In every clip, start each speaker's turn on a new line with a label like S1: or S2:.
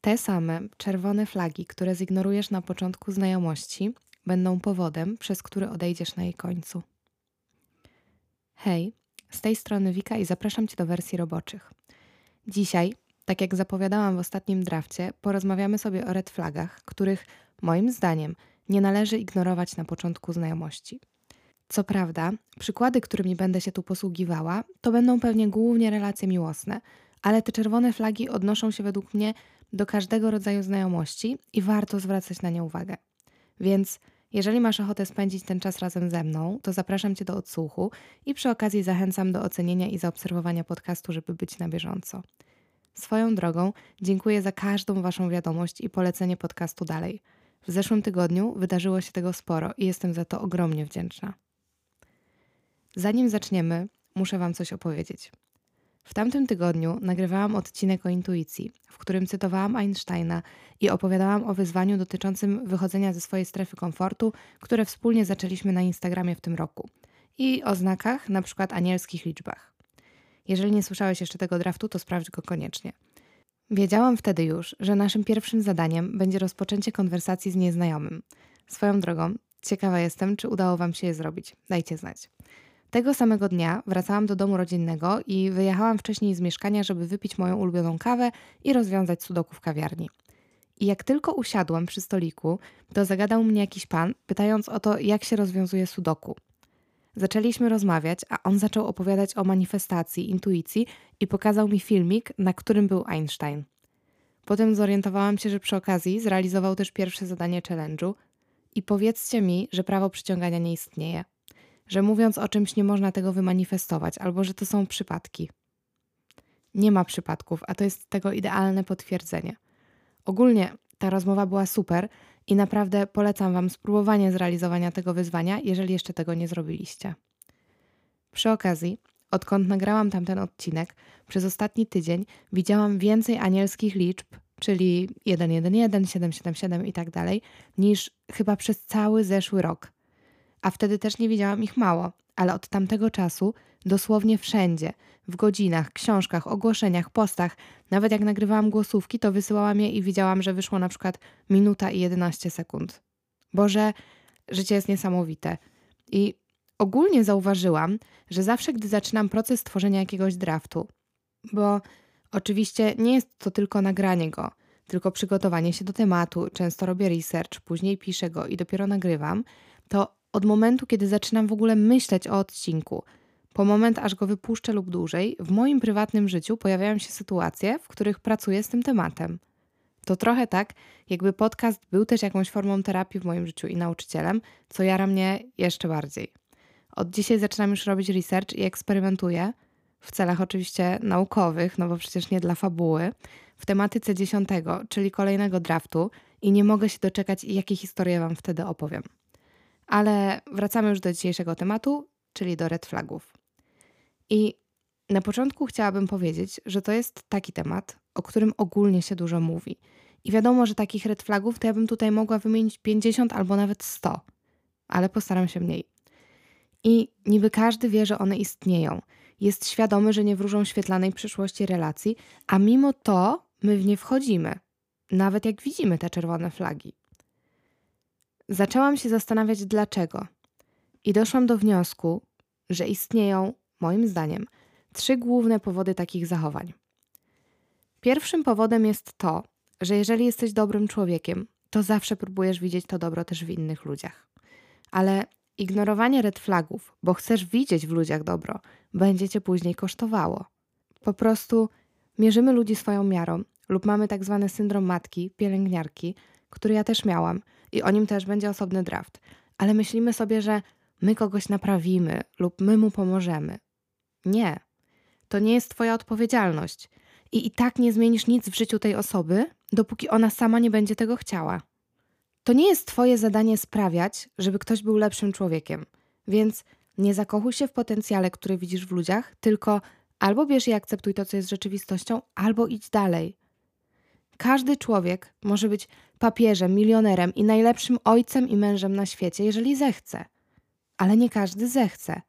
S1: te same czerwone flagi, które zignorujesz na początku znajomości, będą powodem, przez który odejdziesz na jej końcu. Hej, z tej strony Wika i zapraszam Cię do wersji roboczych. Dzisiaj, tak jak zapowiadałam w ostatnim drafcie, porozmawiamy sobie o red flagach, których moim zdaniem nie należy ignorować na początku znajomości. Co prawda, przykłady, którymi będę się tu posługiwała, to będą pewnie głównie relacje miłosne, ale te czerwone flagi odnoszą się według mnie do każdego rodzaju znajomości i warto zwracać na nie uwagę. Więc jeżeli masz ochotę spędzić ten czas razem ze mną, to zapraszam Cię do odsłuchu i przy okazji zachęcam do ocenienia i zaobserwowania podcastu, żeby być na bieżąco. Swoją drogą, dziękuję za każdą Waszą wiadomość i polecenie podcastu dalej. W zeszłym tygodniu wydarzyło się tego sporo i jestem za to ogromnie wdzięczna. Zanim zaczniemy, muszę Wam coś opowiedzieć. W tamtym tygodniu nagrywałam odcinek o intuicji, w którym cytowałam Einsteina i opowiadałam o wyzwaniu dotyczącym wychodzenia ze swojej strefy komfortu, które wspólnie zaczęliśmy na Instagramie w tym roku i o znakach, na przykład anielskich liczbach. Jeżeli nie słyszałeś jeszcze tego draftu, to sprawdź go koniecznie. Wiedziałam wtedy już, że naszym pierwszym zadaniem będzie rozpoczęcie konwersacji z nieznajomym. Swoją drogą, ciekawa jestem, czy udało Wam się je zrobić. Dajcie znać. Tego samego dnia wracałam do domu rodzinnego i wyjechałam wcześniej z mieszkania, żeby wypić moją ulubioną kawę i rozwiązać sudoku w kawiarni. I jak tylko usiadłam przy stoliku, to zagadał mnie jakiś pan, pytając o to, jak się rozwiązuje sudoku. Zaczęliśmy rozmawiać, a on zaczął opowiadać o manifestacji, intuicji i pokazał mi filmik, na którym był Einstein. Potem zorientowałam się, że przy okazji zrealizował też pierwsze zadanie challenge'u. I powiedzcie mi, że prawo przyciągania nie istnieje że mówiąc o czymś nie można tego wymanifestować, albo że to są przypadki. Nie ma przypadków, a to jest tego idealne potwierdzenie. Ogólnie ta rozmowa była super i naprawdę polecam Wam spróbowanie zrealizowania tego wyzwania, jeżeli jeszcze tego nie zrobiliście. Przy okazji, odkąd nagrałam tamten odcinek, przez ostatni tydzień widziałam więcej anielskich liczb, czyli 111, 777 i tak dalej, niż chyba przez cały zeszły rok a wtedy też nie widziałam ich mało, ale od tamtego czasu dosłownie wszędzie, w godzinach, książkach, ogłoszeniach, postach, nawet jak nagrywałam głosówki, to wysyłałam je i widziałam, że wyszło na przykład minuta i 11 sekund. Boże, życie jest niesamowite. I ogólnie zauważyłam, że zawsze, gdy zaczynam proces tworzenia jakiegoś draftu, bo oczywiście nie jest to tylko nagranie go, tylko przygotowanie się do tematu, często robię research, później piszę go i dopiero nagrywam, to od momentu, kiedy zaczynam w ogóle myśleć o odcinku, po moment, aż go wypuszczę lub dłużej, w moim prywatnym życiu pojawiają się sytuacje, w których pracuję z tym tematem. To trochę tak, jakby podcast był też jakąś formą terapii w moim życiu i nauczycielem, co jara mnie jeszcze bardziej. Od dzisiaj zaczynam już robić research i eksperymentuję, w celach oczywiście naukowych, no bo przecież nie dla fabuły, w tematyce dziesiątego, czyli kolejnego draftu i nie mogę się doczekać, jakie historie Wam wtedy opowiem. Ale wracamy już do dzisiejszego tematu, czyli do red flagów. I na początku chciałabym powiedzieć, że to jest taki temat, o którym ogólnie się dużo mówi. I wiadomo, że takich red flagów to ja bym tutaj mogła wymienić 50 albo nawet 100, ale postaram się mniej. I niby każdy wie, że one istnieją. Jest świadomy, że nie wróżą świetlanej przyszłości relacji, a mimo to my w nie wchodzimy, nawet jak widzimy te czerwone flagi. Zaczęłam się zastanawiać dlaczego. I doszłam do wniosku, że istnieją, moim zdaniem, trzy główne powody takich zachowań. Pierwszym powodem jest to, że jeżeli jesteś dobrym człowiekiem, to zawsze próbujesz widzieć to dobro też w innych ludziach. Ale ignorowanie red flagów, bo chcesz widzieć w ludziach dobro, będzie cię później kosztowało. Po prostu mierzymy ludzi swoją miarą lub mamy tak zwany syndrom matki, pielęgniarki, który ja też miałam i o nim też będzie osobny draft. Ale myślimy sobie, że my kogoś naprawimy lub my mu pomożemy. Nie. To nie jest Twoja odpowiedzialność. I i tak nie zmienisz nic w życiu tej osoby, dopóki ona sama nie będzie tego chciała. To nie jest Twoje zadanie sprawiać, żeby ktoś był lepszym człowiekiem. Więc nie zakochuj się w potencjale, który widzisz w ludziach, tylko albo bierz i akceptuj to, co jest rzeczywistością, albo idź dalej. Każdy człowiek może być papieżem, milionerem i najlepszym ojcem i mężem na świecie, jeżeli zechce. Ale nie każdy zechce.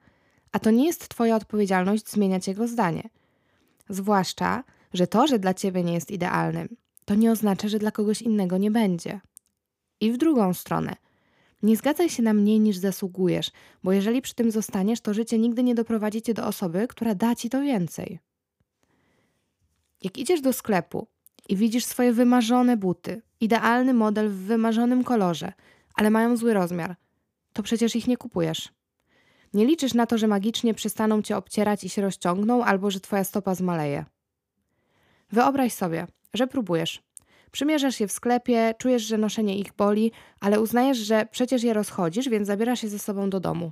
S1: A to nie jest Twoja odpowiedzialność zmieniać jego zdanie. Zwłaszcza, że to, że dla Ciebie nie jest idealnym, to nie oznacza, że dla kogoś innego nie będzie. I w drugą stronę. Nie zgadzaj się na mniej niż zasługujesz, bo jeżeli przy tym zostaniesz, to życie nigdy nie doprowadzi cię do osoby, która da ci to więcej. Jak idziesz do sklepu i widzisz swoje wymarzone buty, idealny model w wymarzonym kolorze, ale mają zły rozmiar, to przecież ich nie kupujesz. Nie liczysz na to, że magicznie przestaną cię obcierać i się rozciągną, albo że twoja stopa zmaleje. Wyobraź sobie, że próbujesz. Przymierzasz je w sklepie, czujesz, że noszenie ich boli, ale uznajesz, że przecież je rozchodzisz, więc zabierasz je ze sobą do domu.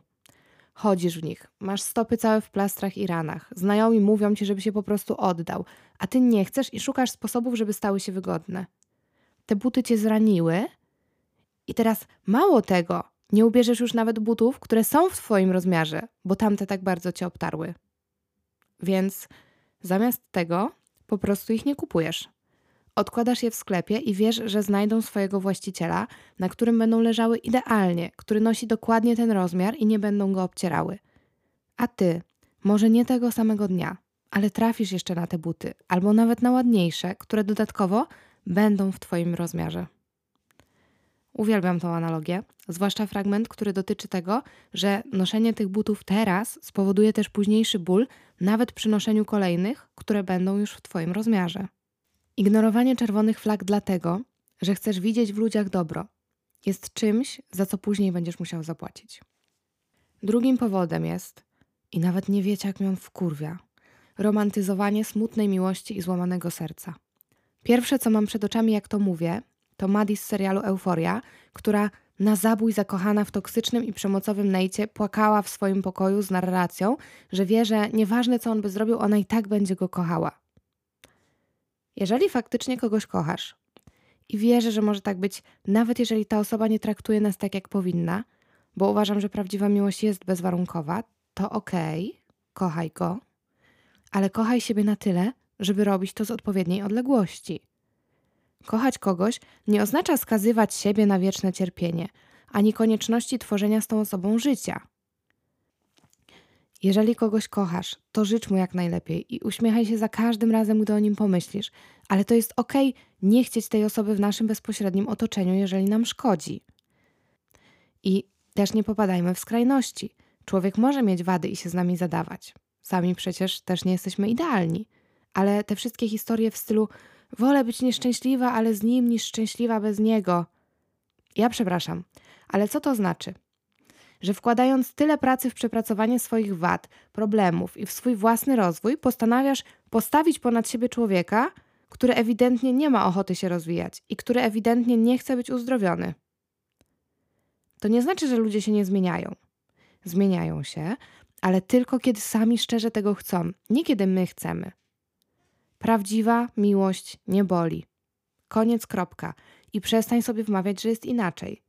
S1: Chodzisz w nich, masz stopy całe w plastrach i ranach. Znajomi mówią ci, żeby się po prostu oddał, a ty nie chcesz i szukasz sposobów, żeby stały się wygodne. Te buty cię zraniły i teraz mało tego, nie ubierzesz już nawet butów, które są w twoim rozmiarze, bo tamte tak bardzo cię obtarły. Więc zamiast tego po prostu ich nie kupujesz. Odkładasz je w sklepie i wiesz, że znajdą swojego właściciela, na którym będą leżały idealnie, który nosi dokładnie ten rozmiar i nie będą go obcierały. A ty, może nie tego samego dnia, ale trafisz jeszcze na te buty, albo nawet na ładniejsze, które dodatkowo będą w Twoim rozmiarze. Uwielbiam tą analogię, zwłaszcza fragment, który dotyczy tego, że noszenie tych butów teraz spowoduje też późniejszy ból, nawet przy noszeniu kolejnych, które będą już w Twoim rozmiarze. Ignorowanie czerwonych flag dlatego, że chcesz widzieć w ludziach dobro, jest czymś, za co później będziesz musiał zapłacić. Drugim powodem jest, i nawet nie wiecie, jak mi on wkurwia, romantyzowanie smutnej miłości i złamanego serca. Pierwsze, co mam przed oczami, jak to mówię, to Maddie z serialu Euforia, która na zabój zakochana w toksycznym i przemocowym Nejcie płakała w swoim pokoju z narracją, że wie, że nieważne co on by zrobił, ona i tak będzie go kochała. Jeżeli faktycznie kogoś kochasz i wierzę, że może tak być, nawet jeżeli ta osoba nie traktuje nas tak, jak powinna, bo uważam, że prawdziwa miłość jest bezwarunkowa, to okej, okay, kochaj go, ale kochaj siebie na tyle, żeby robić to z odpowiedniej odległości. Kochać kogoś nie oznacza skazywać siebie na wieczne cierpienie, ani konieczności tworzenia z tą osobą życia. Jeżeli kogoś kochasz, to życz mu jak najlepiej i uśmiechaj się za każdym razem, gdy o nim pomyślisz, ale to jest ok, nie chcieć tej osoby w naszym bezpośrednim otoczeniu, jeżeli nam szkodzi. I też nie popadajmy w skrajności. Człowiek może mieć wady i się z nami zadawać. Sami przecież też nie jesteśmy idealni, ale te wszystkie historie w stylu wolę być nieszczęśliwa, ale z nim niż szczęśliwa bez niego. Ja przepraszam, ale co to znaczy? Że wkładając tyle pracy w przepracowanie swoich wad, problemów i w swój własny rozwój, postanawiasz postawić ponad siebie człowieka, który ewidentnie nie ma ochoty się rozwijać i który ewidentnie nie chce być uzdrowiony. To nie znaczy, że ludzie się nie zmieniają. Zmieniają się, ale tylko kiedy sami szczerze tego chcą, nie kiedy my chcemy. Prawdziwa miłość nie boli. Koniec, kropka. I przestań sobie wmawiać, że jest inaczej.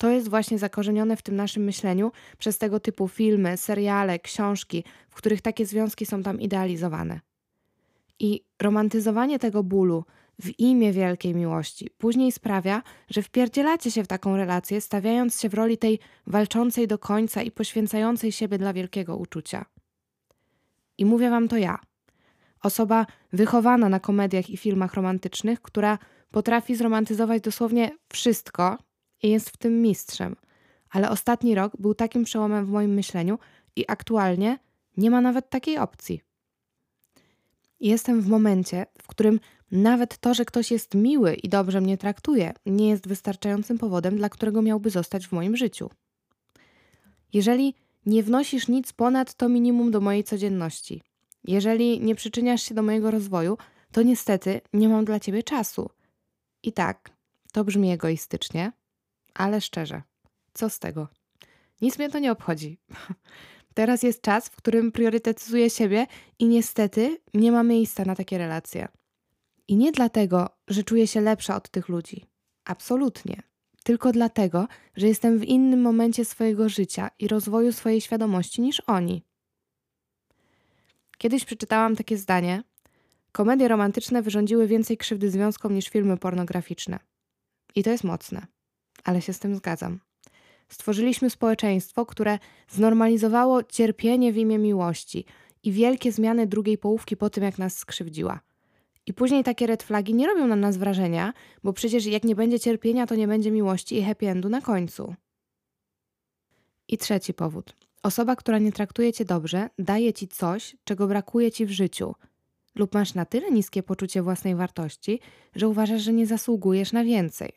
S1: To jest właśnie zakorzenione w tym naszym myśleniu przez tego typu filmy, seriale, książki, w których takie związki są tam idealizowane. I romantyzowanie tego bólu w imię wielkiej miłości później sprawia, że wpierdzielacie się w taką relację, stawiając się w roli tej walczącej do końca i poświęcającej siebie dla wielkiego uczucia. I mówię wam to ja. Osoba wychowana na komediach i filmach romantycznych, która potrafi zromantyzować dosłownie wszystko, i jest w tym mistrzem. Ale ostatni rok był takim przełomem w moim myśleniu i aktualnie nie ma nawet takiej opcji. Jestem w momencie, w którym nawet to, że ktoś jest miły i dobrze mnie traktuje, nie jest wystarczającym powodem, dla którego miałby zostać w moim życiu. Jeżeli nie wnosisz nic ponad to minimum do mojej codzienności, jeżeli nie przyczyniasz się do mojego rozwoju, to niestety nie mam dla ciebie czasu. I tak, to brzmi egoistycznie, ale szczerze, co z tego? Nic mnie to nie obchodzi. Teraz jest czas, w którym priorytetyzuję siebie i niestety nie ma miejsca na takie relacje. I nie dlatego, że czuję się lepsza od tych ludzi. Absolutnie. Tylko dlatego, że jestem w innym momencie swojego życia i rozwoju swojej świadomości niż oni. Kiedyś przeczytałam takie zdanie: Komedie romantyczne wyrządziły więcej krzywdy związkom niż filmy pornograficzne. I to jest mocne ale się z tym zgadzam. Stworzyliśmy społeczeństwo, które znormalizowało cierpienie w imię miłości i wielkie zmiany drugiej połówki po tym, jak nas skrzywdziła. I później takie red flagi nie robią na nas wrażenia, bo przecież jak nie będzie cierpienia, to nie będzie miłości i happy endu na końcu. I trzeci powód. Osoba, która nie traktuje cię dobrze, daje ci coś, czego brakuje ci w życiu, lub masz na tyle niskie poczucie własnej wartości, że uważasz, że nie zasługujesz na więcej.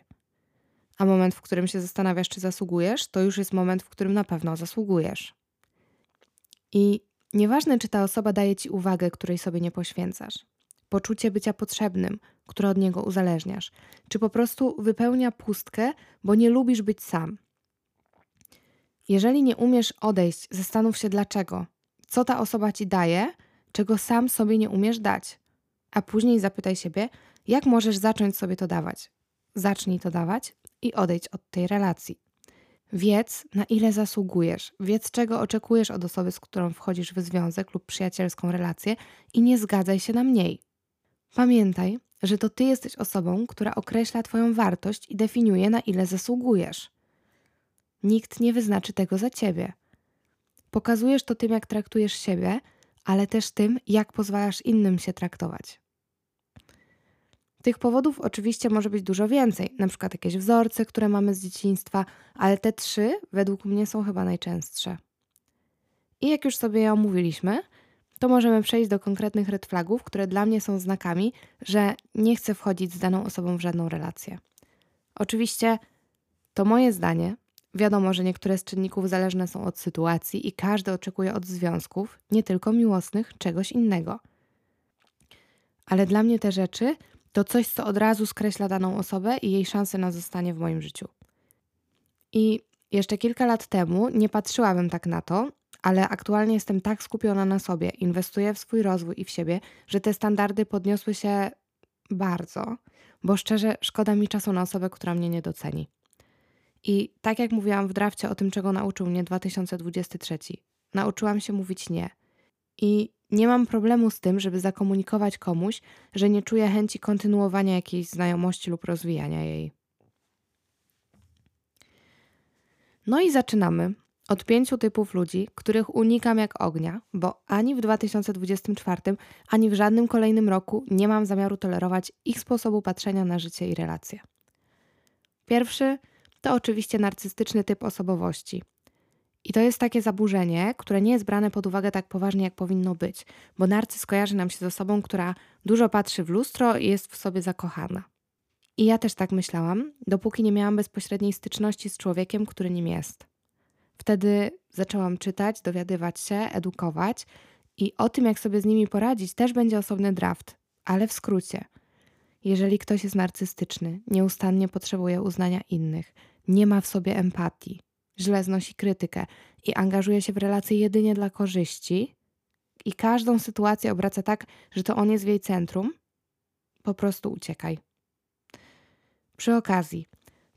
S1: A moment, w którym się zastanawiasz, czy zasługujesz, to już jest moment, w którym na pewno zasługujesz. I nieważne, czy ta osoba daje ci uwagę, której sobie nie poświęcasz, poczucie bycia potrzebnym, które od niego uzależniasz, czy po prostu wypełnia pustkę, bo nie lubisz być sam. Jeżeli nie umiesz odejść, zastanów się dlaczego. Co ta osoba ci daje, czego sam sobie nie umiesz dać. A później zapytaj siebie, jak możesz zacząć sobie to dawać. Zacznij to dawać i odejdź od tej relacji. Wiedz, na ile zasługujesz, wiedz, czego oczekujesz od osoby, z którą wchodzisz w związek lub przyjacielską relację i nie zgadzaj się na mniej. Pamiętaj, że to ty jesteś osobą, która określa Twoją wartość i definiuje, na ile zasługujesz. Nikt nie wyznaczy tego za ciebie. Pokazujesz to tym, jak traktujesz siebie, ale też tym, jak pozwalasz innym się traktować. Tych powodów oczywiście może być dużo więcej, na przykład jakieś wzorce, które mamy z dzieciństwa, ale te trzy według mnie są chyba najczęstsze. I jak już sobie je omówiliśmy, to możemy przejść do konkretnych red flagów, które dla mnie są znakami, że nie chcę wchodzić z daną osobą w żadną relację. Oczywiście to moje zdanie, Wiadomo, że niektóre z czynników zależne są od sytuacji i każdy oczekuje od związków, nie tylko miłosnych, czegoś innego. Ale dla mnie te rzeczy to coś, co od razu skreśla daną osobę i jej szanse na zostanie w moim życiu. I jeszcze kilka lat temu nie patrzyłabym tak na to, ale aktualnie jestem tak skupiona na sobie, inwestuję w swój rozwój i w siebie, że te standardy podniosły się bardzo, bo szczerze szkoda mi czasu na osobę, która mnie nie doceni. I tak jak mówiłam w drafcie o tym, czego nauczył mnie 2023, nauczyłam się mówić nie. I nie mam problemu z tym, żeby zakomunikować komuś, że nie czuję chęci kontynuowania jakiejś znajomości lub rozwijania jej. No i zaczynamy od pięciu typów ludzi, których unikam jak ognia, bo ani w 2024, ani w żadnym kolejnym roku nie mam zamiaru tolerować ich sposobu patrzenia na życie i relacje. Pierwszy to oczywiście narcystyczny typ osobowości. I to jest takie zaburzenie, które nie jest brane pod uwagę tak poważnie, jak powinno być, bo narcyz kojarzy nam się z osobą, która dużo patrzy w lustro i jest w sobie zakochana. I ja też tak myślałam, dopóki nie miałam bezpośredniej styczności z człowiekiem, który nim jest. Wtedy zaczęłam czytać, dowiadywać się, edukować i o tym, jak sobie z nimi poradzić, też będzie osobny draft, ale w skrócie. Jeżeli ktoś jest narcystyczny, nieustannie potrzebuje uznania innych, nie ma w sobie empatii, źle znosi krytykę i angażuje się w relacje jedynie dla korzyści i każdą sytuację obraca tak, że to on jest w jej centrum, po prostu uciekaj. Przy okazji,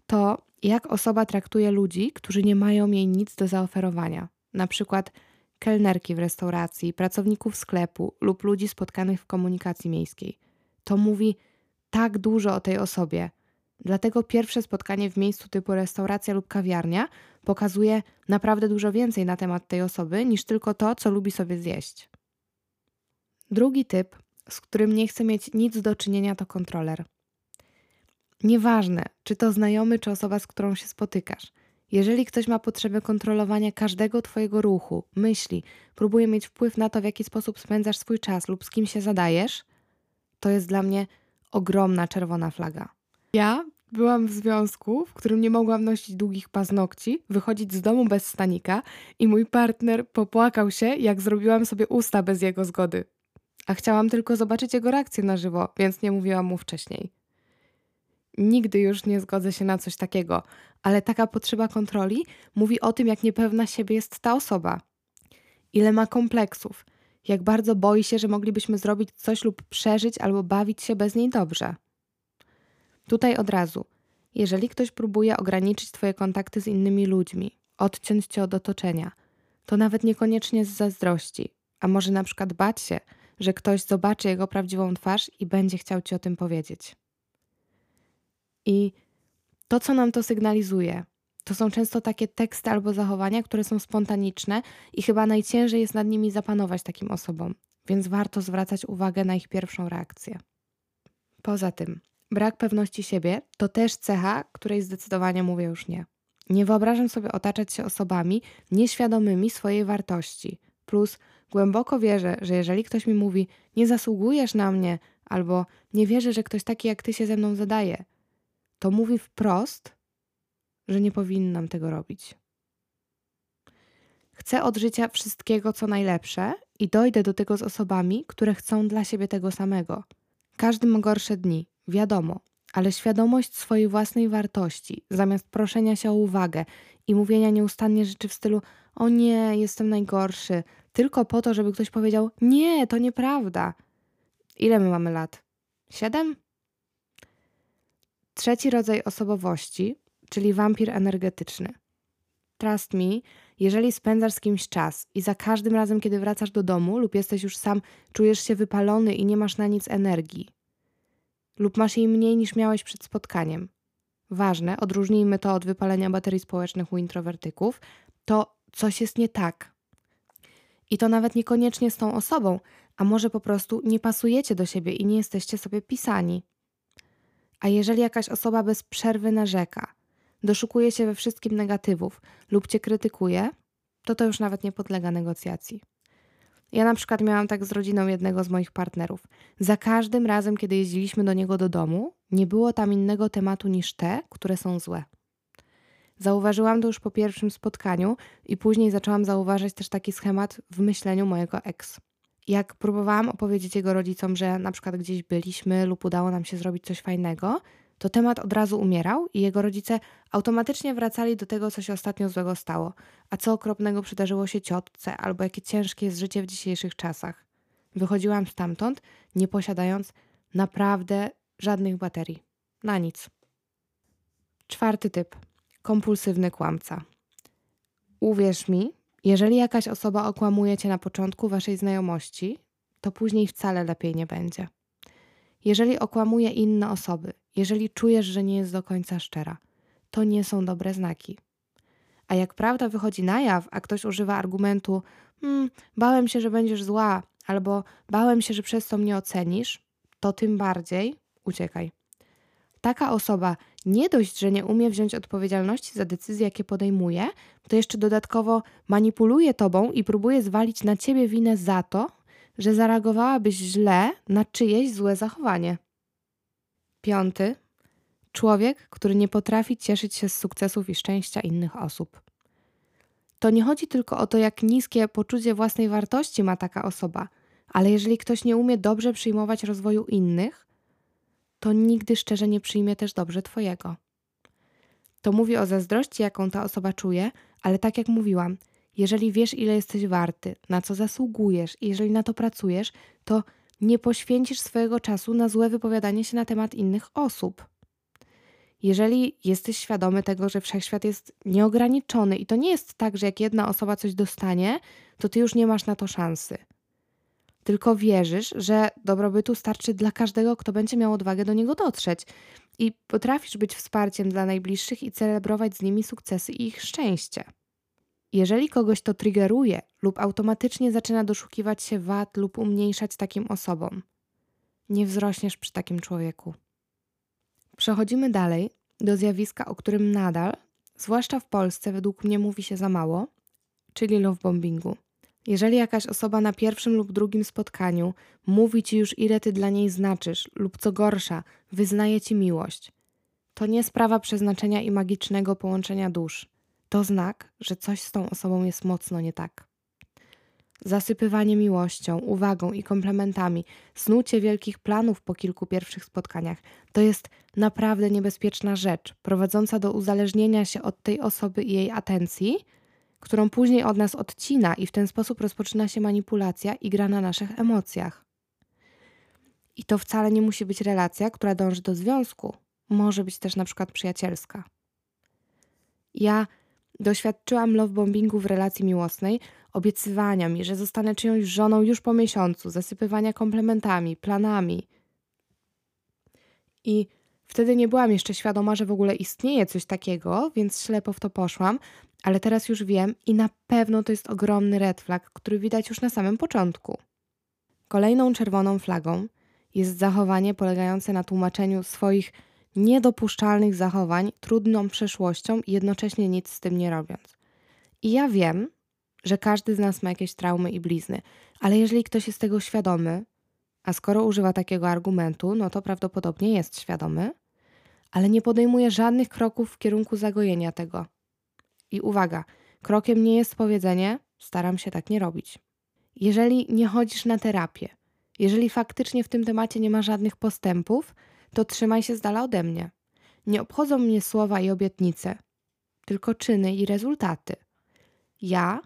S1: to jak osoba traktuje ludzi, którzy nie mają jej nic do zaoferowania, na przykład kelnerki w restauracji, pracowników sklepu lub ludzi spotkanych w komunikacji miejskiej. To mówi tak dużo o tej osobie, Dlatego pierwsze spotkanie w miejscu typu restauracja lub kawiarnia pokazuje naprawdę dużo więcej na temat tej osoby niż tylko to, co lubi sobie zjeść. Drugi typ, z którym nie chcę mieć nic do czynienia, to kontroler. Nieważne, czy to znajomy, czy osoba, z którą się spotykasz. Jeżeli ktoś ma potrzebę kontrolowania każdego Twojego ruchu, myśli, próbuje mieć wpływ na to, w jaki sposób spędzasz swój czas lub z kim się zadajesz, to jest dla mnie ogromna czerwona flaga. Ja byłam w związku, w którym nie mogłam nosić długich paznokci, wychodzić z domu bez stanika i mój partner popłakał się, jak zrobiłam sobie usta bez jego zgody. A chciałam tylko zobaczyć jego reakcję na żywo, więc nie mówiłam mu wcześniej. Nigdy już nie zgodzę się na coś takiego, ale taka potrzeba kontroli mówi o tym, jak niepewna siebie jest ta osoba. Ile ma kompleksów, jak bardzo boi się, że moglibyśmy zrobić coś lub przeżyć albo bawić się bez niej dobrze. Tutaj od razu. Jeżeli ktoś próbuje ograniczyć Twoje kontakty z innymi ludźmi, odciąć Cię od otoczenia, to nawet niekoniecznie z zazdrości, a może na przykład bać się, że ktoś zobaczy jego prawdziwą twarz i będzie chciał Ci o tym powiedzieć. I to, co nam to sygnalizuje, to są często takie teksty albo zachowania, które są spontaniczne i chyba najciężej jest nad nimi zapanować takim osobom, więc warto zwracać uwagę na ich pierwszą reakcję. Poza tym, brak pewności siebie to też cecha, której zdecydowanie mówię już nie. Nie wyobrażam sobie otaczać się osobami nieświadomymi swojej wartości. Plus głęboko wierzę, że jeżeli ktoś mi mówi, nie zasługujesz na mnie, albo nie wierzę, że ktoś taki jak ty się ze mną zadaje, to mówi wprost, że nie powinnam tego robić. Chcę od życia wszystkiego, co najlepsze i dojdę do tego z osobami, które chcą dla siebie tego samego. Każdy ma gorsze dni, wiadomo, ale świadomość swojej własnej wartości, zamiast proszenia się o uwagę i mówienia nieustannie rzeczy w stylu: O nie, jestem najgorszy, tylko po to, żeby ktoś powiedział: Nie, to nieprawda. Ile my mamy lat? Siedem? Trzeci rodzaj osobowości, czyli wampir energetyczny. Trust me, jeżeli spędzasz z kimś czas i za każdym razem, kiedy wracasz do domu lub jesteś już sam, czujesz się wypalony i nie masz na nic energii, lub masz jej mniej niż miałeś przed spotkaniem. Ważne, odróżnijmy to od wypalenia baterii społecznych u introwertyków, to coś jest nie tak. I to nawet niekoniecznie z tą osobą, a może po prostu nie pasujecie do siebie i nie jesteście sobie pisani. A jeżeli jakaś osoba bez przerwy narzeka, doszukuje się we wszystkim negatywów lub cię krytykuje, to to już nawet nie podlega negocjacji. Ja na przykład miałam tak z rodziną jednego z moich partnerów. Za każdym razem, kiedy jeździliśmy do niego do domu, nie było tam innego tematu niż te, które są złe. Zauważyłam to już po pierwszym spotkaniu i później zaczęłam zauważać też taki schemat w myśleniu mojego ex. Jak próbowałam opowiedzieć jego rodzicom, że na przykład gdzieś byliśmy lub udało nam się zrobić coś fajnego, to temat od razu umierał i jego rodzice automatycznie wracali do tego, co się ostatnio złego stało, a co okropnego przydarzyło się ciotce, albo jakie ciężkie jest życie w dzisiejszych czasach. Wychodziłam stamtąd, nie posiadając naprawdę żadnych baterii. Na nic. Czwarty typ. Kompulsywny kłamca. Uwierz mi, jeżeli jakaś osoba okłamuje cię na początku waszej znajomości, to później wcale lepiej nie będzie. Jeżeli okłamuje inne osoby, jeżeli czujesz, że nie jest do końca szczera, to nie są dobre znaki. A jak prawda wychodzi na jaw, a ktoś używa argumentu: hmm, bałem się, że będziesz zła, albo bałem się, że przez to mnie ocenisz, to tym bardziej uciekaj. Taka osoba nie dość, że nie umie wziąć odpowiedzialności za decyzje, jakie podejmuje, to jeszcze dodatkowo manipuluje tobą i próbuje zwalić na ciebie winę za to, że zareagowałabyś źle na czyjeś złe zachowanie. Piąty. Człowiek, który nie potrafi cieszyć się z sukcesów i szczęścia innych osób. To nie chodzi tylko o to, jak niskie poczucie własnej wartości ma taka osoba, ale jeżeli ktoś nie umie dobrze przyjmować rozwoju innych, to nigdy szczerze nie przyjmie też dobrze Twojego. To mówi o zazdrości, jaką ta osoba czuje, ale tak jak mówiłam, jeżeli wiesz, ile jesteś warty, na co zasługujesz i jeżeli na to pracujesz, to nie poświęcisz swojego czasu na złe wypowiadanie się na temat innych osób. Jeżeli jesteś świadomy tego, że wszechświat jest nieograniczony i to nie jest tak, że jak jedna osoba coś dostanie, to ty już nie masz na to szansy. Tylko wierzysz, że dobrobytu starczy dla każdego, kto będzie miał odwagę do niego dotrzeć. I potrafisz być wsparciem dla najbliższych i celebrować z nimi sukcesy i ich szczęście. Jeżeli kogoś to triggeruje lub automatycznie zaczyna doszukiwać się wad lub umniejszać takim osobom, nie wzrośniesz przy takim człowieku. Przechodzimy dalej do zjawiska, o którym nadal, zwłaszcza w Polsce, według mnie mówi się za mało, czyli love bombingu. Jeżeli jakaś osoba na pierwszym lub drugim spotkaniu mówi ci już, ile ty dla niej znaczysz, lub co gorsza, wyznaje ci miłość, to nie sprawa przeznaczenia i magicznego połączenia dusz to znak, że coś z tą osobą jest mocno nie tak. Zasypywanie miłością, uwagą i komplementami, snucie wielkich planów po kilku pierwszych spotkaniach to jest naprawdę niebezpieczna rzecz, prowadząca do uzależnienia się od tej osoby i jej atencji, którą później od nas odcina, i w ten sposób rozpoczyna się manipulacja i gra na naszych emocjach. I to wcale nie musi być relacja, która dąży do związku. Może być też na przykład przyjacielska. Ja Doświadczyłam love bombingu w relacji miłosnej, obiecywania mi, że zostanę czyjąś żoną już po miesiącu, zasypywania komplementami, planami. I wtedy nie byłam jeszcze świadoma, że w ogóle istnieje coś takiego, więc ślepo w to poszłam, ale teraz już wiem i na pewno to jest ogromny red flag, który widać już na samym początku. Kolejną czerwoną flagą jest zachowanie polegające na tłumaczeniu swoich niedopuszczalnych zachowań trudną przeszłością i jednocześnie nic z tym nie robiąc. I ja wiem, że każdy z nas ma jakieś traumy i blizny, ale jeżeli ktoś jest tego świadomy, a skoro używa takiego argumentu, no to prawdopodobnie jest świadomy, ale nie podejmuje żadnych kroków w kierunku zagojenia tego. I uwaga, krokiem nie jest powiedzenie: staram się tak nie robić. Jeżeli nie chodzisz na terapię, jeżeli faktycznie w tym temacie nie ma żadnych postępów, to trzymaj się z dala ode mnie. Nie obchodzą mnie słowa i obietnice, tylko czyny i rezultaty. Ja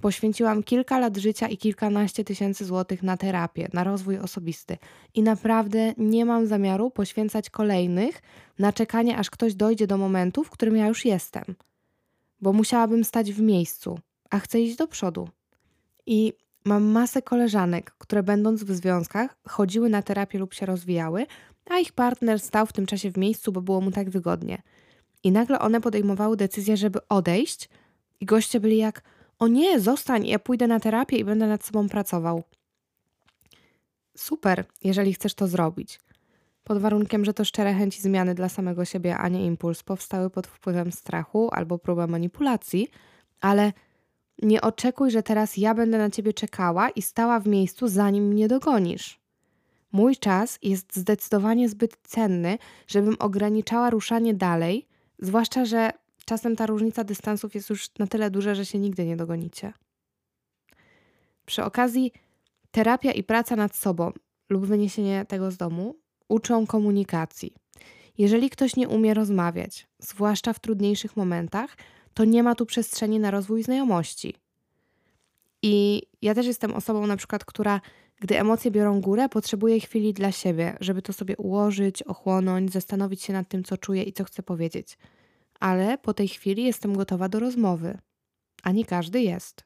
S1: poświęciłam kilka lat życia i kilkanaście tysięcy złotych na terapię, na rozwój osobisty i naprawdę nie mam zamiaru poświęcać kolejnych na czekanie, aż ktoś dojdzie do momentu, w którym ja już jestem, bo musiałabym stać w miejscu, a chcę iść do przodu. I mam masę koleżanek, które będąc w związkach chodziły na terapię lub się rozwijały, a ich partner stał w tym czasie w miejscu, bo było mu tak wygodnie. I nagle one podejmowały decyzję, żeby odejść, i goście byli jak: O nie, zostań, ja pójdę na terapię i będę nad sobą pracował. Super, jeżeli chcesz to zrobić. Pod warunkiem, że to szczere chęci zmiany dla samego siebie, a nie impuls, powstały pod wpływem strachu albo próba manipulacji, ale nie oczekuj, że teraz ja będę na ciebie czekała i stała w miejscu, zanim mnie dogonisz. Mój czas jest zdecydowanie zbyt cenny, żebym ograniczała ruszanie dalej, zwłaszcza, że czasem ta różnica dystansów jest już na tyle duża, że się nigdy nie dogonicie. Przy okazji, terapia i praca nad sobą lub wyniesienie tego z domu uczą komunikacji. Jeżeli ktoś nie umie rozmawiać, zwłaszcza w trudniejszych momentach, to nie ma tu przestrzeni na rozwój znajomości. I ja też jestem osobą, na przykład, która gdy emocje biorą górę, potrzebuję chwili dla siebie, żeby to sobie ułożyć, ochłonąć, zastanowić się nad tym, co czuję i co chcę powiedzieć. Ale po tej chwili jestem gotowa do rozmowy. A nie każdy jest.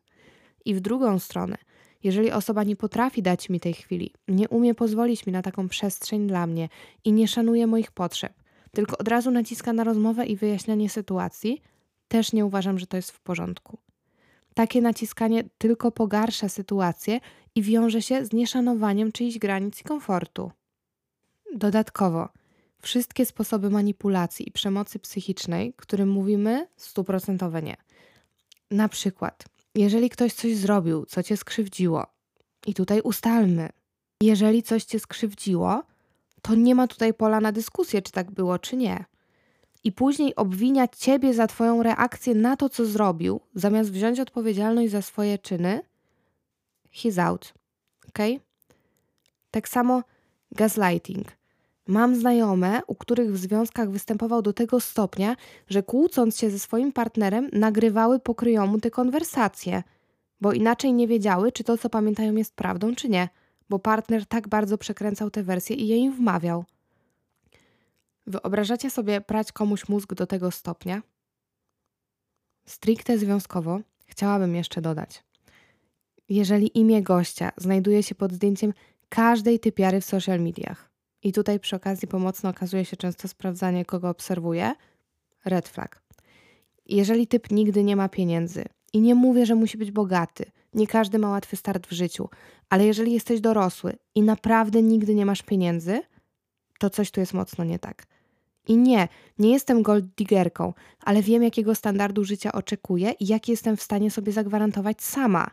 S1: I w drugą stronę, jeżeli osoba nie potrafi dać mi tej chwili, nie umie pozwolić mi na taką przestrzeń dla mnie i nie szanuje moich potrzeb, tylko od razu naciska na rozmowę i wyjaśnianie sytuacji, też nie uważam, że to jest w porządku. Takie naciskanie tylko pogarsza sytuację i wiąże się z nieszanowaniem czyichś granic i komfortu. Dodatkowo, wszystkie sposoby manipulacji i przemocy psychicznej, którym mówimy, stuprocentowe nie. Na przykład, jeżeli ktoś coś zrobił, co cię skrzywdziło, i tutaj ustalmy, jeżeli coś cię skrzywdziło, to nie ma tutaj pola na dyskusję, czy tak było, czy nie i później obwiniać ciebie za twoją reakcję na to, co zrobił, zamiast wziąć odpowiedzialność za swoje czyny, he's out. Ok? Tak samo gaslighting. Mam znajome, u których w związkach występował do tego stopnia, że kłócąc się ze swoim partnerem, nagrywały pokryjomu te konwersacje, bo inaczej nie wiedziały, czy to, co pamiętają, jest prawdą, czy nie, bo partner tak bardzo przekręcał te wersje i je im wmawiał. Wyobrażacie sobie prać komuś mózg do tego stopnia? Stricte związkowo chciałabym jeszcze dodać. Jeżeli imię gościa znajduje się pod zdjęciem każdej typiary w social mediach i tutaj przy okazji pomocno okazuje się często sprawdzanie, kogo obserwuje, red flag. Jeżeli typ nigdy nie ma pieniędzy i nie mówię, że musi być bogaty, nie każdy ma łatwy start w życiu, ale jeżeli jesteś dorosły i naprawdę nigdy nie masz pieniędzy, to coś tu jest mocno nie tak. I nie, nie jestem gold diggerką, ale wiem, jakiego standardu życia oczekuję i jaki jestem w stanie sobie zagwarantować sama.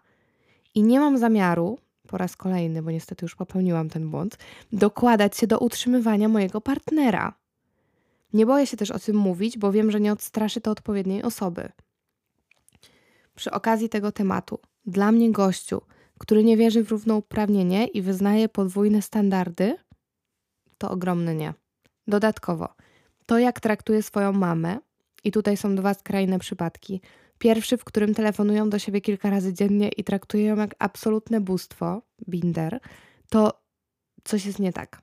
S1: I nie mam zamiaru, po raz kolejny, bo niestety już popełniłam ten błąd, dokładać się do utrzymywania mojego partnera. Nie boję się też o tym mówić, bo wiem, że nie odstraszy to odpowiedniej osoby. Przy okazji tego tematu, dla mnie gościu, który nie wierzy w równouprawnienie i wyznaje podwójne standardy, to ogromny nie. Dodatkowo, to, jak traktuje swoją mamę, i tutaj są dwa skrajne przypadki. Pierwszy, w którym telefonują do siebie kilka razy dziennie i traktują ją jak absolutne bóstwo, binder, to coś jest nie tak.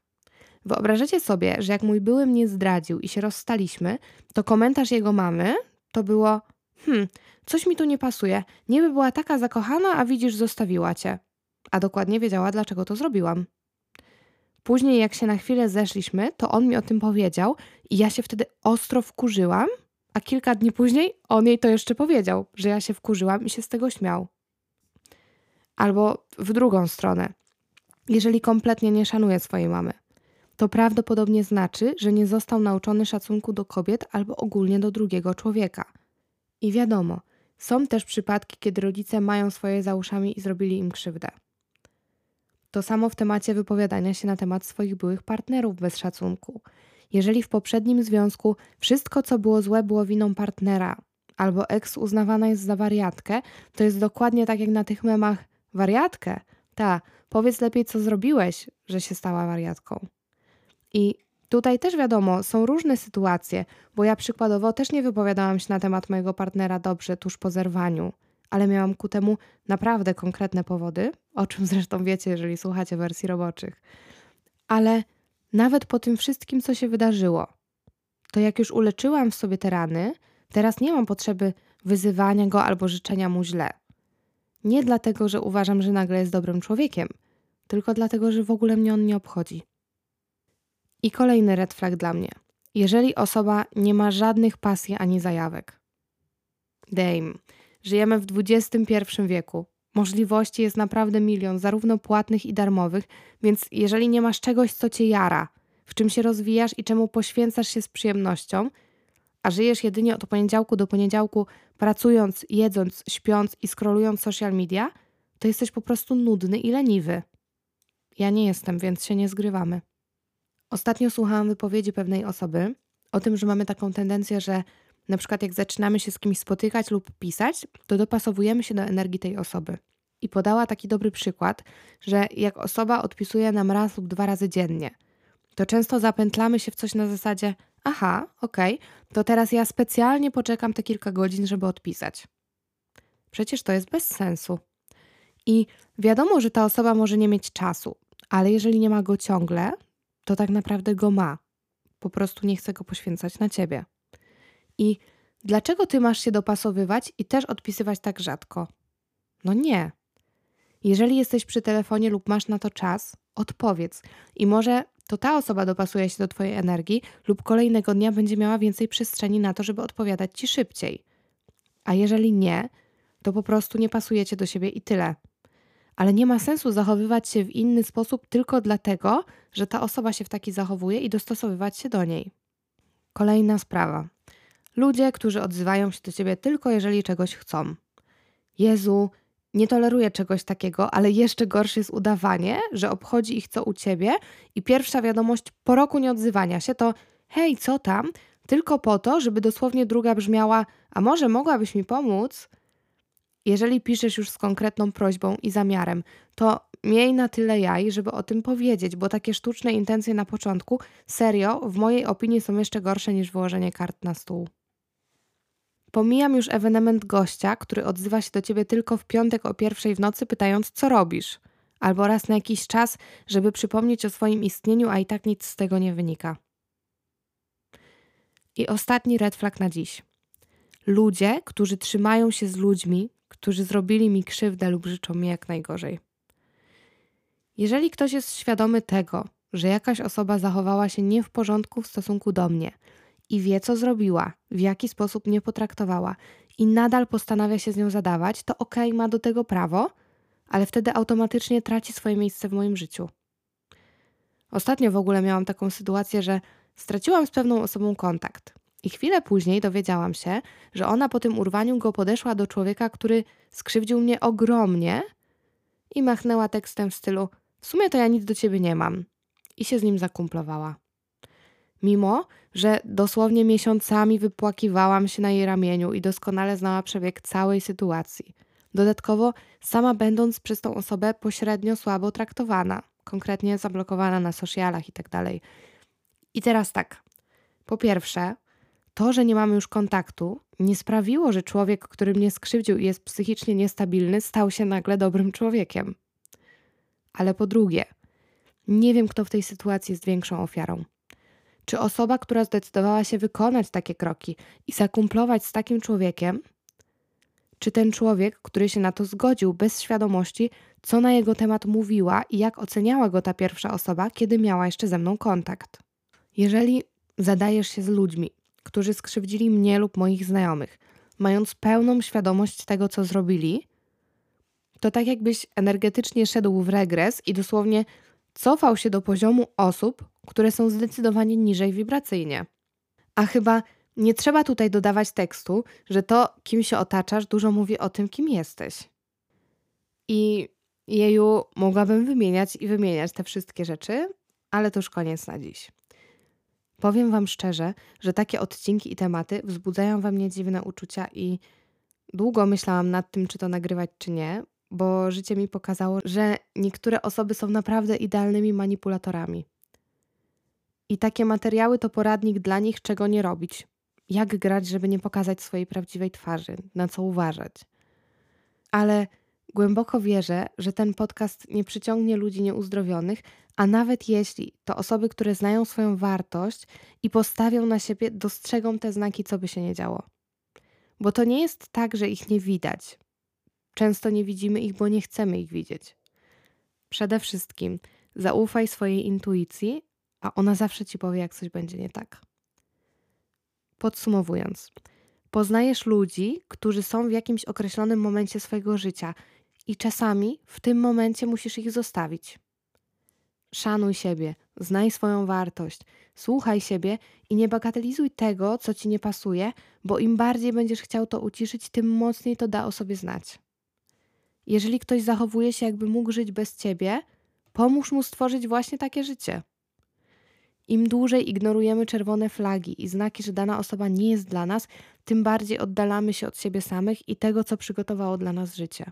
S1: Wyobrażacie sobie, że jak mój były mnie zdradził i się rozstaliśmy, to komentarz jego mamy to było: Hmm, coś mi tu nie pasuje. Niby była taka zakochana, a widzisz, zostawiła cię. A dokładnie wiedziała, dlaczego to zrobiłam. Później, jak się na chwilę zeszliśmy, to on mi o tym powiedział i ja się wtedy ostro wkurzyłam, a kilka dni później on jej to jeszcze powiedział, że ja się wkurzyłam i się z tego śmiał. Albo w drugą stronę. Jeżeli kompletnie nie szanuje swojej mamy, to prawdopodobnie znaczy, że nie został nauczony szacunku do kobiet albo ogólnie do drugiego człowieka. I wiadomo, są też przypadki, kiedy rodzice mają swoje za uszami i zrobili im krzywdę. To samo w temacie wypowiadania się na temat swoich byłych partnerów bez szacunku. Jeżeli w poprzednim związku wszystko, co było złe, było winą partnera, albo eks uznawana jest za wariatkę, to jest dokładnie tak jak na tych memach wariatkę. Ta, powiedz lepiej, co zrobiłeś, że się stała wariatką. I tutaj też wiadomo, są różne sytuacje, bo ja przykładowo też nie wypowiadałam się na temat mojego partnera dobrze tuż po zerwaniu, ale miałam ku temu naprawdę konkretne powody, o czym zresztą wiecie, jeżeli słuchacie wersji roboczych. Ale nawet po tym wszystkim, co się wydarzyło, to jak już uleczyłam w sobie te rany, teraz nie mam potrzeby wyzywania go albo życzenia mu źle. Nie dlatego, że uważam, że nagle jest dobrym człowiekiem, tylko dlatego, że w ogóle mnie on nie obchodzi. I kolejny red flag dla mnie. Jeżeli osoba nie ma żadnych pasji ani zajawek. Dame, żyjemy w XXI wieku. Możliwości jest naprawdę milion, zarówno płatnych i darmowych, więc jeżeli nie masz czegoś, co cię jara, w czym się rozwijasz i czemu poświęcasz się z przyjemnością, a żyjesz jedynie od poniedziałku do poniedziałku, pracując, jedząc, śpiąc i scrollując social media, to jesteś po prostu nudny i leniwy. Ja nie jestem, więc się nie zgrywamy. Ostatnio słuchałam wypowiedzi pewnej osoby o tym, że mamy taką tendencję, że na przykład jak zaczynamy się z kimś spotykać lub pisać, to dopasowujemy się do energii tej osoby. I podała taki dobry przykład, że jak osoba odpisuje nam raz lub dwa razy dziennie, to często zapętlamy się w coś na zasadzie: Aha, okej, okay, to teraz ja specjalnie poczekam te kilka godzin, żeby odpisać. Przecież to jest bez sensu. I wiadomo, że ta osoba może nie mieć czasu, ale jeżeli nie ma go ciągle, to tak naprawdę go ma. Po prostu nie chce go poświęcać na ciebie. I dlaczego ty masz się dopasowywać i też odpisywać tak rzadko? No nie. Jeżeli jesteś przy telefonie lub masz na to czas, odpowiedz. I może to ta osoba dopasuje się do Twojej energii, lub kolejnego dnia będzie miała więcej przestrzeni na to, żeby odpowiadać Ci szybciej. A jeżeli nie, to po prostu nie pasujecie do siebie i tyle. Ale nie ma sensu zachowywać się w inny sposób tylko dlatego, że ta osoba się w taki zachowuje i dostosowywać się do niej. Kolejna sprawa. Ludzie, którzy odzywają się do ciebie tylko jeżeli czegoś chcą. Jezu, nie toleruję czegoś takiego, ale jeszcze gorsze jest udawanie, że obchodzi ich co u ciebie i pierwsza wiadomość po roku nieodzywania się to hej, co tam? Tylko po to, żeby dosłownie druga brzmiała a może mogłabyś mi pomóc? Jeżeli piszesz już z konkretną prośbą i zamiarem, to miej na tyle jaj, żeby o tym powiedzieć, bo takie sztuczne intencje na początku serio, w mojej opinii są jeszcze gorsze niż wyłożenie kart na stół. Pomijam już ewenement gościa, który odzywa się do ciebie tylko w piątek o pierwszej w nocy, pytając, co robisz, albo raz na jakiś czas, żeby przypomnieć o swoim istnieniu, a i tak nic z tego nie wynika. I ostatni red flag na dziś. Ludzie, którzy trzymają się z ludźmi, którzy zrobili mi krzywdę lub życzą mi jak najgorzej. Jeżeli ktoś jest świadomy tego, że jakaś osoba zachowała się nie w porządku w stosunku do mnie, i wie, co zrobiła, w jaki sposób mnie potraktowała i nadal postanawia się z nią zadawać, to okej, okay, ma do tego prawo, ale wtedy automatycznie traci swoje miejsce w moim życiu. Ostatnio w ogóle miałam taką sytuację, że straciłam z pewną osobą kontakt. I chwilę później dowiedziałam się, że ona po tym urwaniu go podeszła do człowieka, który skrzywdził mnie ogromnie i machnęła tekstem w stylu: W sumie to ja nic do ciebie nie mam. I się z nim zakumplowała mimo że dosłownie miesiącami wypłakiwałam się na jej ramieniu i doskonale znała przebieg całej sytuacji. Dodatkowo, sama będąc przez tą osobę pośrednio słabo traktowana, konkretnie zablokowana na socialach itd. Tak I teraz tak. Po pierwsze, to, że nie mamy już kontaktu, nie sprawiło, że człowiek, który mnie skrzywdził i jest psychicznie niestabilny, stał się nagle dobrym człowiekiem. Ale po drugie, nie wiem, kto w tej sytuacji jest większą ofiarą. Czy osoba, która zdecydowała się wykonać takie kroki i zakumplować z takim człowiekiem, czy ten człowiek, który się na to zgodził bez świadomości, co na jego temat mówiła i jak oceniała go ta pierwsza osoba, kiedy miała jeszcze ze mną kontakt? Jeżeli zadajesz się z ludźmi, którzy skrzywdzili mnie lub moich znajomych, mając pełną świadomość tego, co zrobili, to tak jakbyś energetycznie szedł w regres i dosłownie cofał się do poziomu osób, które są zdecydowanie niżej wibracyjnie. A chyba nie trzeba tutaj dodawać tekstu, że to, kim się otaczasz, dużo mówi o tym, kim jesteś. I jeju, mogłabym wymieniać i wymieniać te wszystkie rzeczy, ale to już koniec na dziś. Powiem Wam szczerze, że takie odcinki i tematy wzbudzają we mnie dziwne uczucia i długo myślałam nad tym, czy to nagrywać, czy nie, bo życie mi pokazało, że niektóre osoby są naprawdę idealnymi manipulatorami. I takie materiały to poradnik dla nich, czego nie robić. Jak grać, żeby nie pokazać swojej prawdziwej twarzy, na co uważać. Ale głęboko wierzę, że ten podcast nie przyciągnie ludzi nieuzdrowionych, a nawet jeśli to osoby, które znają swoją wartość i postawią na siebie, dostrzegą te znaki, co by się nie działo. Bo to nie jest tak, że ich nie widać. Często nie widzimy ich, bo nie chcemy ich widzieć. Przede wszystkim zaufaj swojej intuicji, a ona zawsze ci powie, jak coś będzie nie tak. Podsumowując, poznajesz ludzi, którzy są w jakimś określonym momencie swojego życia i czasami w tym momencie musisz ich zostawić. Szanuj siebie, znaj swoją wartość, słuchaj siebie i nie bagatelizuj tego, co ci nie pasuje, bo im bardziej będziesz chciał to uciszyć, tym mocniej to da o sobie znać. Jeżeli ktoś zachowuje się, jakby mógł żyć bez ciebie, pomóż mu stworzyć właśnie takie życie. Im dłużej ignorujemy czerwone flagi i znaki, że dana osoba nie jest dla nas, tym bardziej oddalamy się od siebie samych i tego, co przygotowało dla nas życie.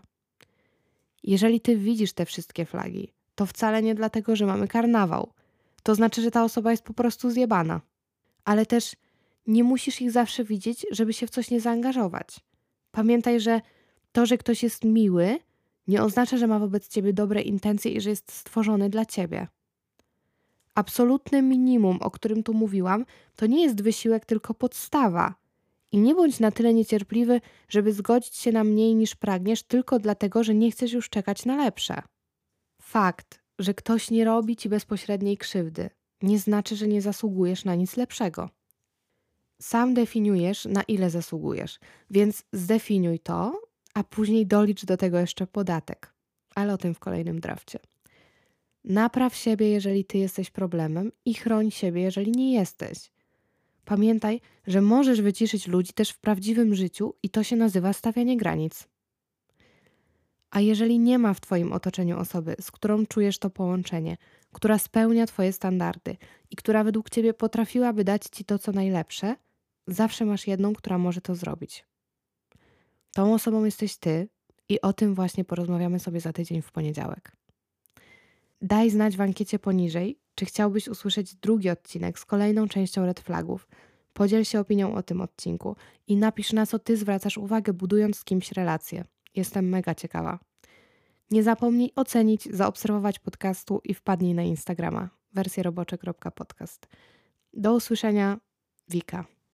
S1: Jeżeli ty widzisz te wszystkie flagi, to wcale nie dlatego, że mamy karnawał. To znaczy, że ta osoba jest po prostu zjebana. Ale też nie musisz ich zawsze widzieć, żeby się w coś nie zaangażować. Pamiętaj, że to, że ktoś jest miły, nie oznacza, że ma wobec ciebie dobre intencje i że jest stworzony dla ciebie. Absolutne minimum, o którym tu mówiłam, to nie jest wysiłek, tylko podstawa. I nie bądź na tyle niecierpliwy, żeby zgodzić się na mniej niż pragniesz, tylko dlatego, że nie chcesz już czekać na lepsze. Fakt, że ktoś nie robi ci bezpośredniej krzywdy, nie znaczy, że nie zasługujesz na nic lepszego. Sam definiujesz, na ile zasługujesz, więc zdefiniuj to, a później dolicz do tego jeszcze podatek. Ale o tym w kolejnym drafcie. Napraw siebie, jeżeli ty jesteś problemem, i chroń siebie, jeżeli nie jesteś. Pamiętaj, że możesz wyciszyć ludzi też w prawdziwym życiu i to się nazywa stawianie granic. A jeżeli nie ma w Twoim otoczeniu osoby, z którą czujesz to połączenie, która spełnia Twoje standardy i która według Ciebie potrafiłaby dać Ci to, co najlepsze, zawsze masz jedną, która może to zrobić. Tą osobą jesteś Ty i o tym właśnie porozmawiamy sobie za tydzień w poniedziałek. Daj znać w ankiecie poniżej, czy chciałbyś usłyszeć drugi odcinek z kolejną częścią Red Flagów. Podziel się opinią o tym odcinku i napisz na co Ty zwracasz uwagę, budując z kimś relację. Jestem mega ciekawa. Nie zapomnij ocenić, zaobserwować podcastu i wpadnij na Instagrama wersjerobocze.podcast. Do usłyszenia, Wika.